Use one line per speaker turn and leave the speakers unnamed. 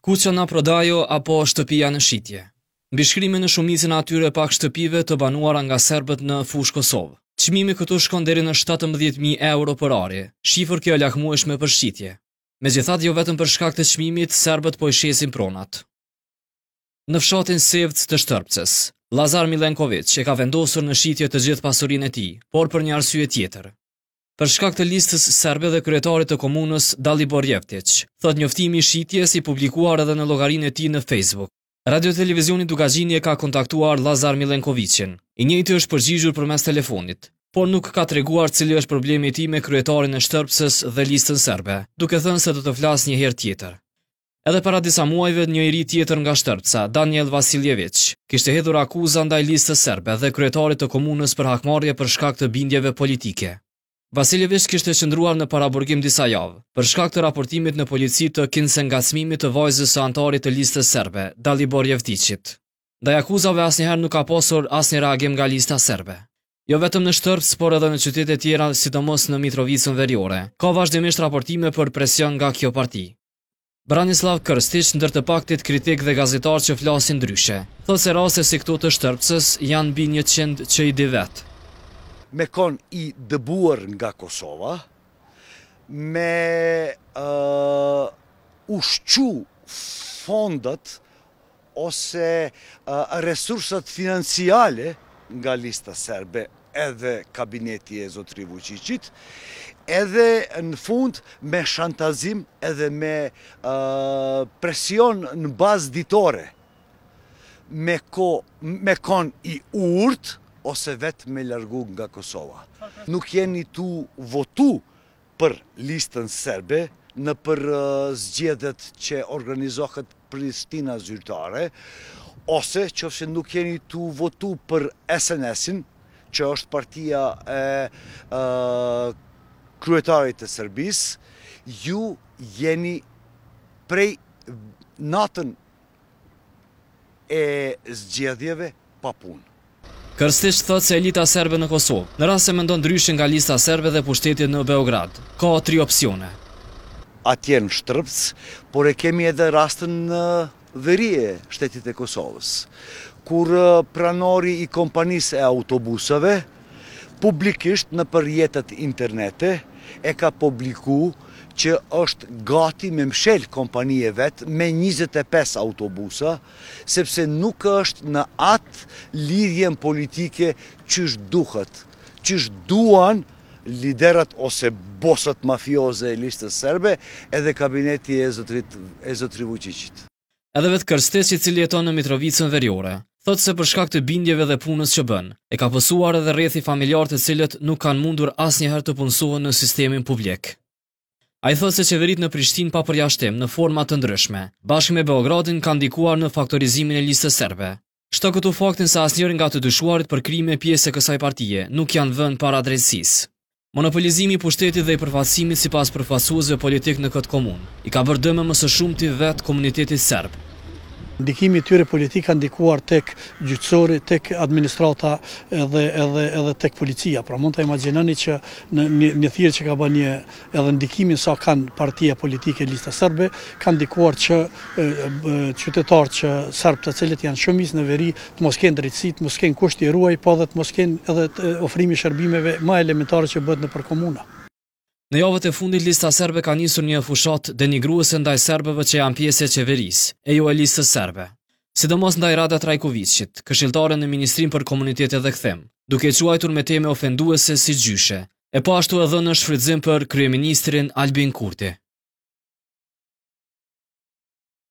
Kuça na prodaju apo shtëpia në shitje? Mbishkrime në shumicën e atyre pak shtëpive të banuara nga serbët në Fushë Kosovë. Çmimi këtu shkon deri në shtatëmbëdhjetë mijë euro për ari, shifër kjo e lakmueshme për shitje. Megjithatë, jo vetëm për shkak të çmimit, serbët po i shesin pronat. Në fshatin Sevc të Shtërpcës, Lazar Milenkoviç e ka vendosur në shitje të gjithë pasurinë e tij, por për një arsye tjetër. për shkak të listës serbe dhe kryetarit të komunës Dalibor Jevtiq, thotë njoftimi i shitjes i publikuar edhe në llogarinë e tij në Facebook. Radio Televizioni Dukagjini e ka kontaktuar Lazar Milenkoviqin. I njëjti është përgjigjur përmes telefonit, por nuk ka treguar cili është problemi i tij me kryetarin e Shtërpcës dhe listën serbe, duke thënë se do të flasë një herë tjetër. Edhe para disa muajve një i ri tjetër nga Shtërpca, Daniel Vasiljeviq, kishte hedhur akuza ndaj Listës Serbe dhe kryetarit të komunës për hakmarrje për shkak të bindjeve politike. Vasiljeviq kishte qëndruar në paraburgim disa javë, për shkak të raportimit në polici të kinse ngacmimit të vajzës së anëtarit të Listës Serbe, Dalibor Jevtiqit. Ndaj akuzave asnjëherë nuk ka pasur asnjë reagim nga Lista Serbe. Jo vetëm në Shtërpcë, por edhe në qytete tjera, sidomos në Mitrovicën Veriore, ka vazhdimisht raportime për presion nga kjo parti. Branislav Krstiq ndër të paktit kritikë dhe gazetarë që flasin ndryshe. Thotë se raste si këto të Shtërpcës janë mbi 100 që i di vetë.
Me kon i dëbuar nga Kosova, me ushqu fondat ose resursat financiale nga Lista Serbe edhe kabineti e zotri Vuçiqit, edhe në fund me shantazim edhe me presion në bazë ditore, me kon i urtë, ose vetë me largu nga Kosova. Nuk jeni tu votu për Listën Serbe nëpër zgjedhjet që organizohet Prishtina zyrtare, ose qofse nuk jeni tu votu për SNS-in, që është partia e kryetarit të Serbisë, ju jeni prej natën e zgjedhjeve pa punë.
Krstiq thotë se elita serbe në Kosovë, në rast se mendon ndryshe nga Lista Serbe dhe pushteti në Beograd, ka tri opsione.
Atje në Shtrpcë, por e kemi edhe rastin në veri e shtetit e Kosovës, kur pranori i kompanisë e autobusëve, publikisht nëpër rrjetet internete, e ka publiku që është gati me mshel kompani e vet me njëzet e pesë autobusa, sepse nuk është në atë lidhjen politike qysh duhet, qysh duan liderat ose bosat mafioze e Listës Serbe edhe kabineti e zotri Vuçiqit.
Edhe vetë Krstiq i cili jeton në Mitrovicën Veriore, thotë se për shkak të bindjeve dhe punës që bën, e ka pësuar edhe rrethi familjar të cilët nuk kanë mundur asnjëherë të punësohen në sistemin publik. Ai thotë se qeveritë në Prishtinë pa përjashtim, në forma të ndryshme, bashkë me Beogradin kanë ndikuar në faktorizimin e Listës Serbe. Shto këtu faktin se asnjëri nga të dyshuarit për krime pjesë e kësaj partie, nuk janë vënë para drejtësisë. Monopolizimi i pushtetit dhe i përfaqësimit sipas përfaqësuesve politikë në këtë komunë, i ka bërë dëme më së shumti vetë komunitetit serb.
Ndikimi i tyre politik ka ndikuar tek gjyqësori, tek administrata edhe edhe edhe tek policia. Pra mund të imagjinoni që Në një thirrje që ka bërë një edhe ndikimin sa kanë partia politike Lista Serbe, kanë ndikuar që qytetarët që serbë të cilët janë shumicë në veri të mos kenë drejtësi, të mos kenë kush t'i ruajë, po edhe të mos kenë edhe ofrimi i shërbimeve më elementare që bëhet nëpër komuna.
Në javët e fundit Lista Serbe ka nisur një fushatë denigruese ndaj serbëve që janë pjesë e qeverisë, e jo e Listës Serbe. sidomos ndaj Rada Trajkoviqit, këshilltare në Ministrinë për Komunitete dhe Kthim, duke e quajtur me terme ofenduese si gjyshe, e po ashtu e dhënë në shfrytëzim për kryeministrin Albin Kurti.